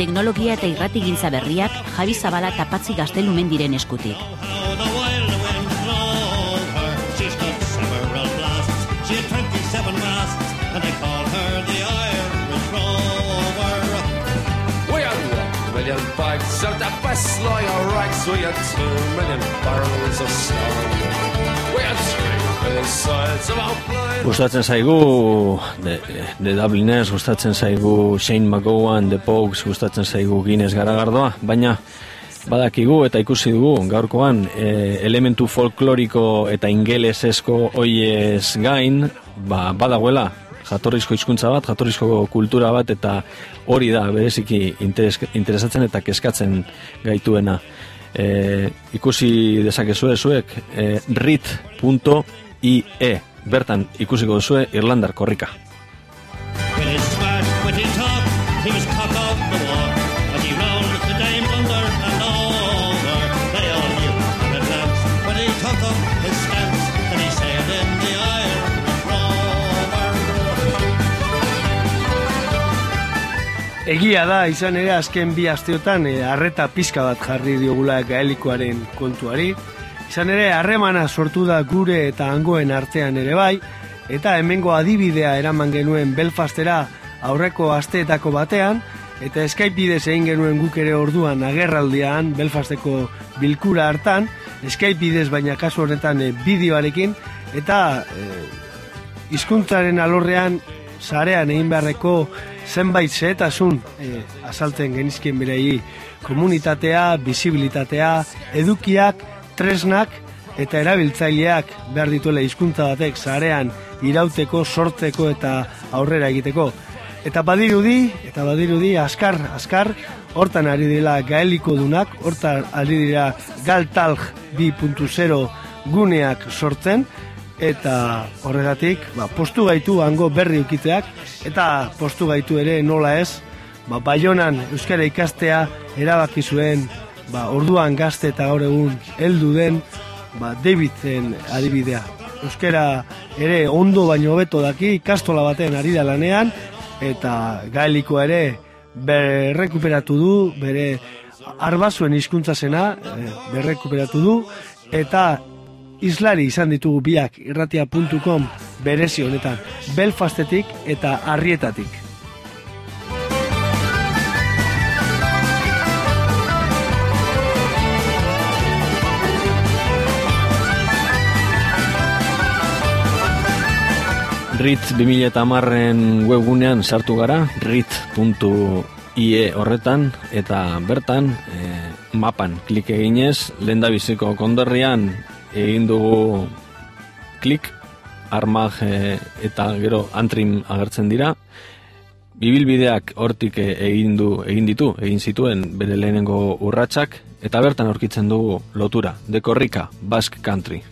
Teknologia eta irratigintza berriak Javi Zabala tapatzi gaztelumen diren eskutik. How the wild wind drove her. She stood several blasts. She had 27 masts, and they called her the Irish Rover. We had one million the best lawyer rags. We had two million barrels of stone. We had Gustatzen zaigu de, de Dubliners, gustatzen zaigu Shane McGowan, The Pogues, gustatzen zaigu Guinness garagardoa, baina badakigu eta ikusi dugu gaurkoan e, elementu folkloriko eta ingelesesko hoiez gain, ba, badagoela jatorrizko hizkuntza bat, jatorrizko kultura bat eta hori da bereziki interes, interesatzen eta kezkatzen gaituena. E, ikusi dezakezue zuek e, rit.ie bertan ikusiko duzue Irlandar korrika. Egia da, izan ere azken bi asteotan e, arreta pizka bat jarri diogula gaelikoaren kontuari, Izan ere, harremana sortu da gure eta hangoen artean ere bai, eta hemengo adibidea eraman genuen Belfastera aurreko asteetako batean, eta Skype bidez egin genuen guk ere orduan agerraldian Belfasteko bilkura hartan, Skype bidez baina kasu honetan e, bideoarekin, eta e, hizkuntzaren alorrean sarean egin beharreko zenbait zehetasun e, azaltzen genizkien berei komunitatea, bizibilitatea, edukiak, tresnak eta erabiltzaileak behar dituela hizkuntza batek sarean irauteko, sortzeko eta aurrera egiteko. Eta badirudi, eta badirudi, askar, askar, hortan ari dira gaeliko dunak, hortan ari dira galtalg 2.0 guneak sortzen, eta horregatik, ba, postu gaitu hango berri ukiteak, eta postu gaitu ere nola ez, ba, baionan euskara ikastea erabaki zuen, ba, orduan gazte eta gaur egun heldu den, ba, Davidzen adibidea. Euskara ere ondo baino hobeto daki, ikastola baten ari da lanean, eta gaeliko ere berrekuperatu du, bere arbazuen hizkuntza zena, eh, berrekuperatu du, eta islari izan ditugu biak irratia.com berezi honetan, Belfastetik eta Arrietatik. Ritz 2010en webgunean sartu gara, ritz.ie horretan, eta bertan, e, mapan. Klik eginez, lehen biziko kondorrian egin dugu klik, armag e, eta gero antrim agertzen dira, bibilbideak hortik e, egin du egin ditu, egin zituen bere lehenengo urratsak eta bertan aurkitzen dugu lotura, dekorrika, Basque Country.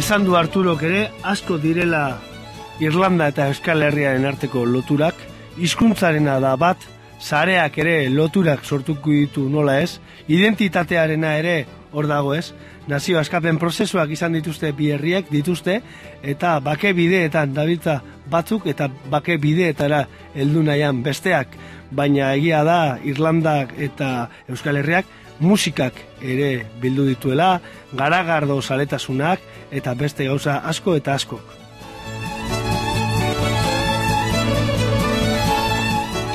Esan du Arturok ere, asko direla Irlanda eta Euskal Herriaren arteko loturak, hizkuntzarena da bat, zareak ere loturak sortuko ditu nola ez, identitatearena ere hor dago ez, nazio askapen prozesuak izan dituzte bi herriek dituzte, eta bake bideetan dabiltza batzuk eta bake bideetara heldu nahian besteak, baina egia da Irlandak eta Euskal Herriak musikak ere bildu dituela, garagardo saletasunak eta beste gauza asko eta askok.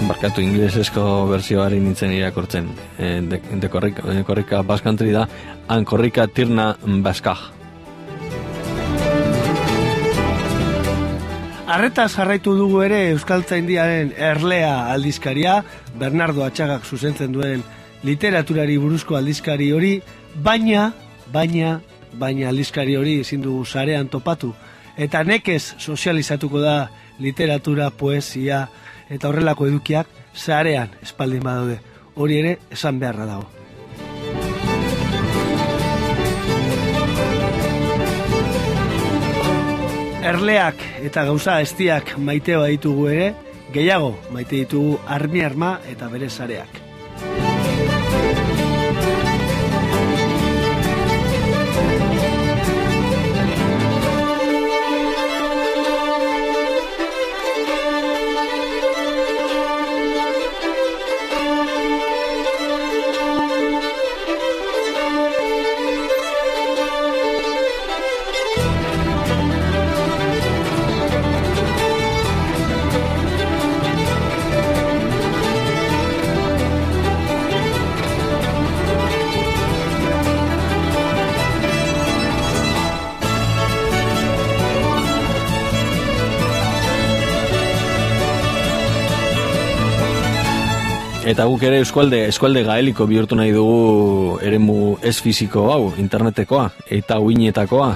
Barkatu inglesezko berzioari nintzen irakortzen. E, de, dekorrika, dekorrika baskantri da, ankorrika tirna baskaj. Arretaz jarraitu dugu ere Euskaltzaindiaren erlea aldizkaria, Bernardo Atxagak zuzentzen duen literaturari buruzko aldizkari hori, baina, baina, baina aldizkari hori ezin dugu sarean topatu. Eta nekez sozializatuko da literatura, poesia eta horrelako edukiak sarean espaldin badaude. Hori ere esan beharra dago. Erleak eta gauza estiak maite baditugu ere, gehiago maite ditugu armi arma eta bere sareak. Eta guk ere eskualde, eskualde gaeliko bihurtu nahi dugu eremu ez fiziko hau, internetekoa, eta uinetakoa.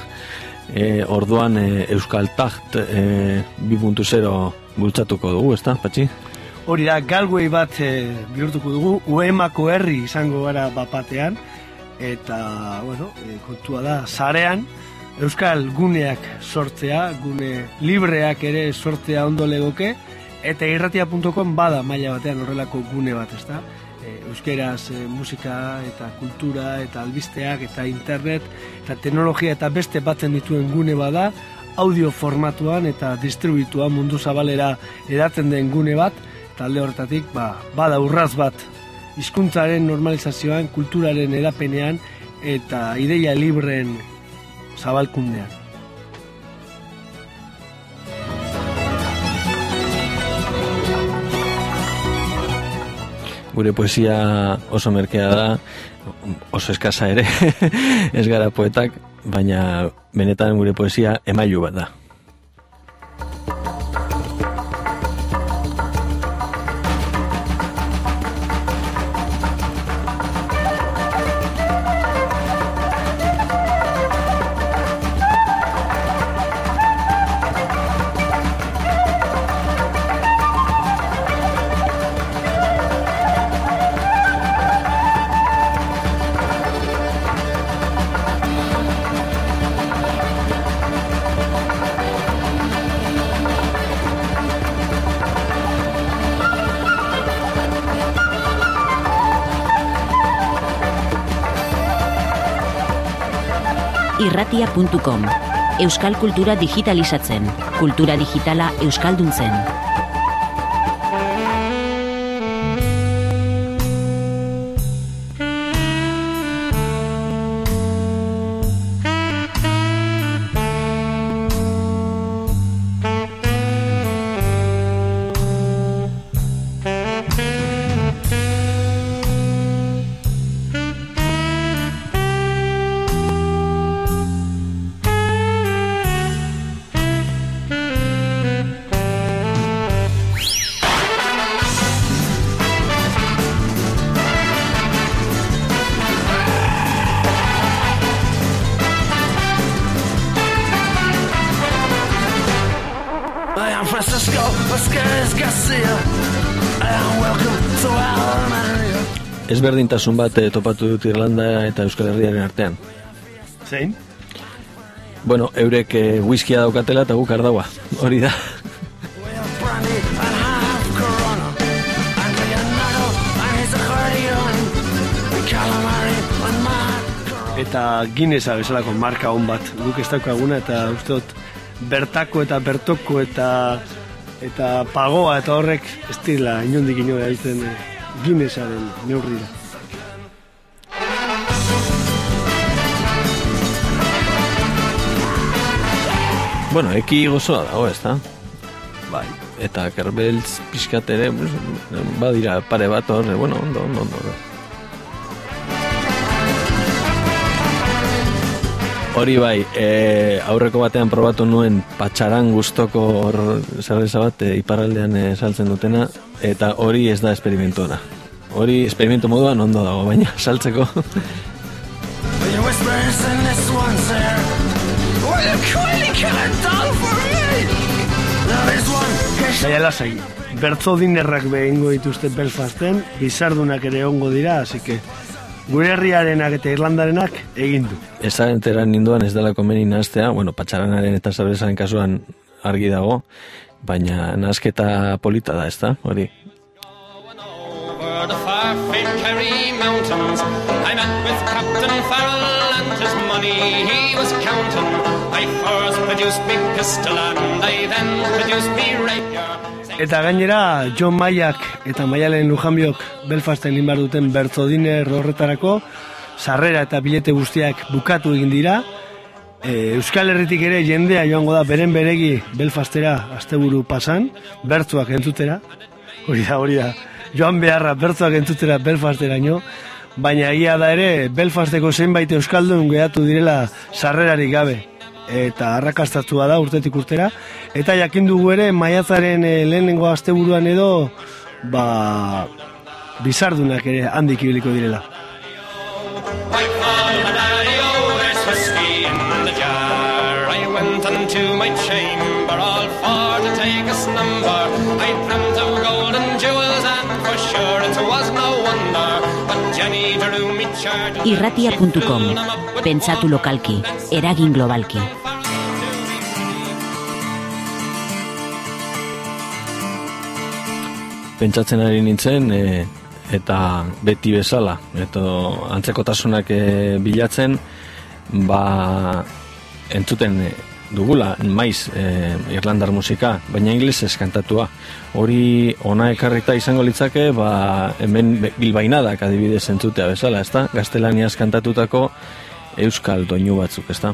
E, orduan e, Euskal Tacht e, 2.0 bultzatuko dugu, ezta, patxi? Hori da, galguei bat e, bihurtuko dugu, uemako herri izango gara bapatean, eta, bueno, e, kontua da, zarean, Euskal guneak sortzea, gune libreak ere sortzea ondo legoke, Eta irratia.com bada maila batean horrelako gune bat, ezta? E, euskeraz e, musika eta kultura eta albisteak eta internet eta teknologia eta beste batzen dituen gune bada audio formatuan eta distribuituan mundu zabalera edaten den gune bat, talde hortatik ba, bada urraz bat hizkuntzaren normalizazioan, kulturaren edapenean eta ideia libreen zabalkundean. Gure poesia oso merkea da, oso eskasa ere, ez gara poetak, baina benetan gure poesia emailu bat da. irratia.com Euskal kultura digitalizatzen, kultura digitala euskalduntzen. Ezberdintasun bat eh, topatu dut Irlanda eta Euskal Herriaren artean. Zein? Bueno, eurek eh, whiskia daukatela eta guk ardaua. Hori da. Eta Guinnessa bezalako marka on bat. Guk ez daukaguna eta uste dut bertako eta bertoko eta eta pagoa eta horrek ez dira inondik inora heltzen eh, Guinnessaren neurrira. Bueno, eki gozoa dago, ez da? Bai. Eta kerbeltz pixkat ere, badira pare bat hor, bueno, ondo, ondo, ondo. Hori bai, e, aurreko batean probatu nuen patxaran gustoko hor zerreza bat e, iparraldean e, saltzen dutena, eta hori ez da esperimentuana. Hori esperimento moduan ondo dago, baina saltzeko. Baina lasai, bertzo dinerrak behingo dituzte Belfasten, bizardunak ere ongo dira, así que gure herriarenak eta Irlandarenak egin du. Ez da entera ninduan ez dela komeni nahaztea, bueno, patxaranaren eta zabrezaren kasuan argi dago, baina nazketa polita da, ez da, hori. I first produced me pistol and I then produced me rapier. Eta gainera, John Maiak eta Maialen Lujanbiok Belfasten inbar duten bertzodiner horretarako, sarrera eta bilete guztiak bukatu egin dira, e, Euskal Herritik ere jendea joango da beren beregi Belfastera asteburu pasan, bertzuak entzutera, hori da, hori da, joan beharra bertzuak entzutera Belfasteraino, baina egia da ere Belfasteko zenbait Euskaldun geratu direla sarrerarik gabe eta arrakastatua da urtetik urtera eta jakin dugu ere maiatzaren eh, lehenengo asteburuan edo ba bizardunak ere handik ibiliko direla. Irratia.com Pentsatu lokalki, eragin globalki. Pentsatzen ari nintzen, e, eta beti bezala, eta antzekotasunak e, bilatzen, ba, entzuten e, dugula, maiz e, irlandar musika, baina inglesez kantatua. Hori ona ekarrita izango litzake, ba, hemen bilbainadak adibidez entzutea bezala, ezta? Gaztelaniaz kantatutako euskal doinu batzuk, ezta?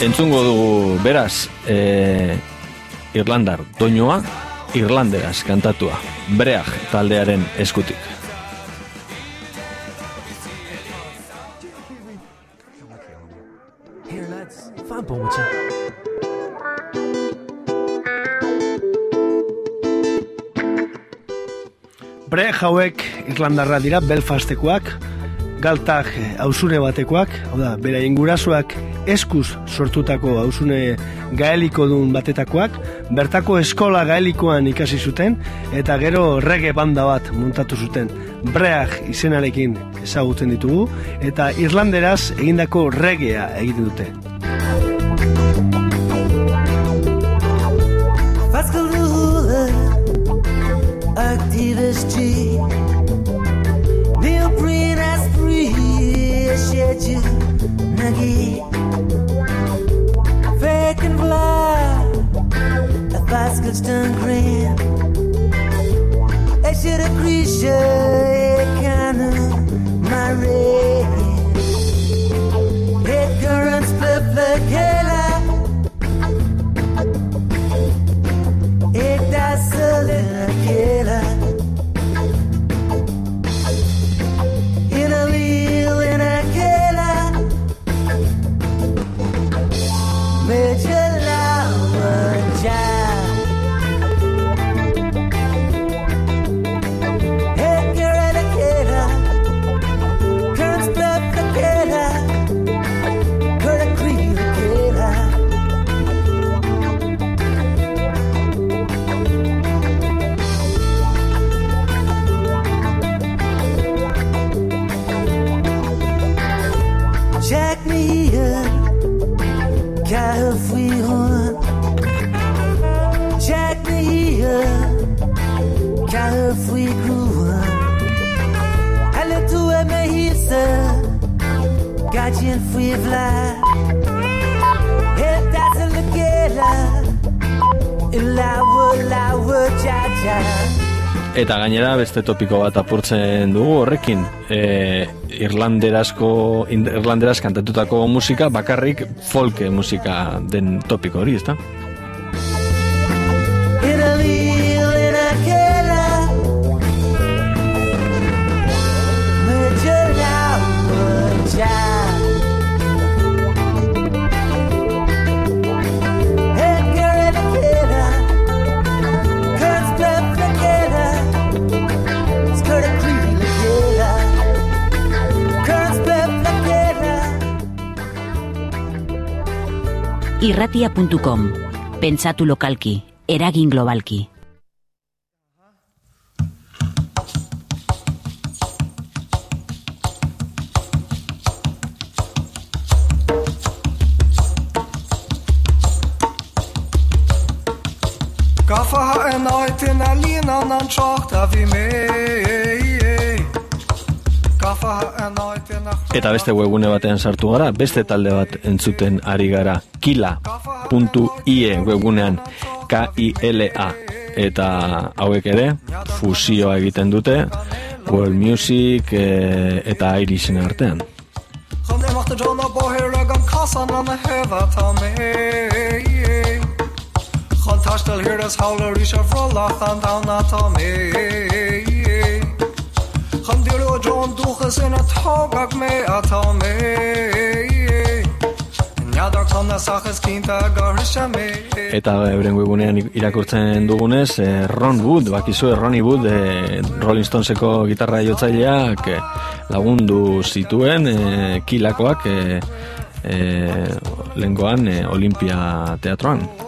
Entzungo dugu, beraz, e, Irlandar doinua, Irlanderaz kantatua, Breag taldearen eskutik. Bre hauek Irlandarra dira Belfastekoak, galtak hausune batekoak, hau da, beraien gurasoak eskuz sortutako hausune gaeliko dun batetakoak, bertako eskola gaelikoan ikasi zuten, eta gero rege banda bat muntatu zuten. Break izenarekin ezagutzen ditugu, eta Irlanderaz egindako regea egiten dute. Vaskalula, a Vaskalston Grand, I should appreciate kind of my rain. Eta gainera beste topiko bat apurtzen dugu horrekin. E, irlanderazko, irlanderaz kantatutako musika bakarrik folk musika den topiko hori, ezta? Irratia.com. Pentsatu lokalki, eragin globalki. Gaffa ha en ait in a línan an tjocht a vi me Eta beste webgune batean sartu gara, beste talde bat entzuten ari gara, kila.ie webgunean, K-I-L-A. Eta hauek ere, fusioa egiten dute, world music e, eta irisen artean. Chon macht John a bohir ag an kassan an a heva ta me Chon tastel hir as hauler is a frolach an down a ta me Nyadar chon a sachas kinta garisha me Eta euren webunean irakurtzen dugunez, eh, Ron Wood, bakizue Ronnie Wood, eh, Rolling Stoneseko gitarra jotzaileak eh, lagundu zituen eh, kilakoak eh, eh, lengoan eh, Olimpia teatroan.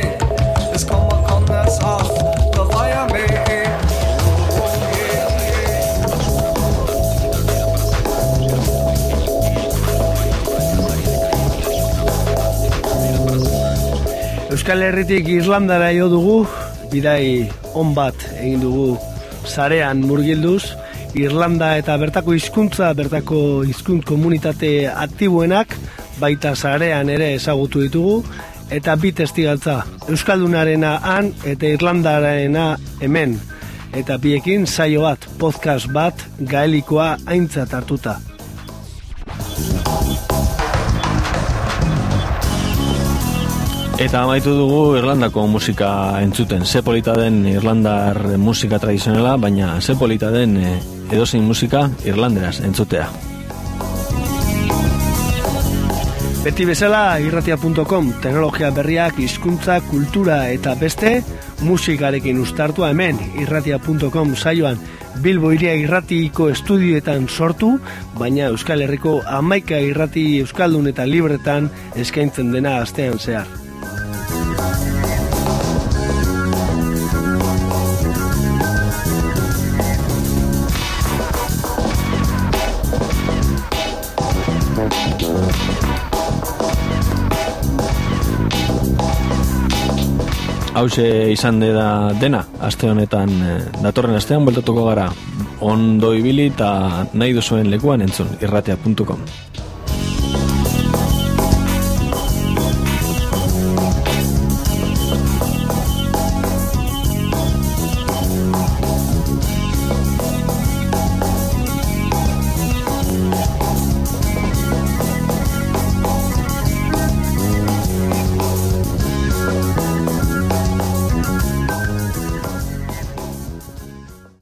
Euskal Herritik Irlandara jo dugu, bidai on bat egin dugu sarean murgilduz, Irlanda eta bertako hizkuntza, bertako hizkunt komunitate aktiboenak, baita sarean ere ezagutu ditugu, eta bi testigaltza, Euskaldunarena han eta Irlandarena hemen. Eta biekin saio bat, podcast bat, gaelikoa aintzat hartuta. Eta amaitu dugu Irlandako musika entzuten. Ze polita den Irlandar musika tradizionala, baina ze polita den eh, edozein musika Irlanderaz entzutea. Beti bezala irratia.com teknologia berriak, hizkuntza, kultura eta beste musikarekin ustartua hemen irratia.com saioan Bilbo iria irratiko estudioetan sortu, baina Euskal Herriko amaika irrati Euskaldun eta libretan eskaintzen dena astean zehar. Hauxe izan da dena, aste honetan, eh, datorren astean bueltatuko gara, ondo ibili eta nahi duzuen lekuan entzun, irratea.com.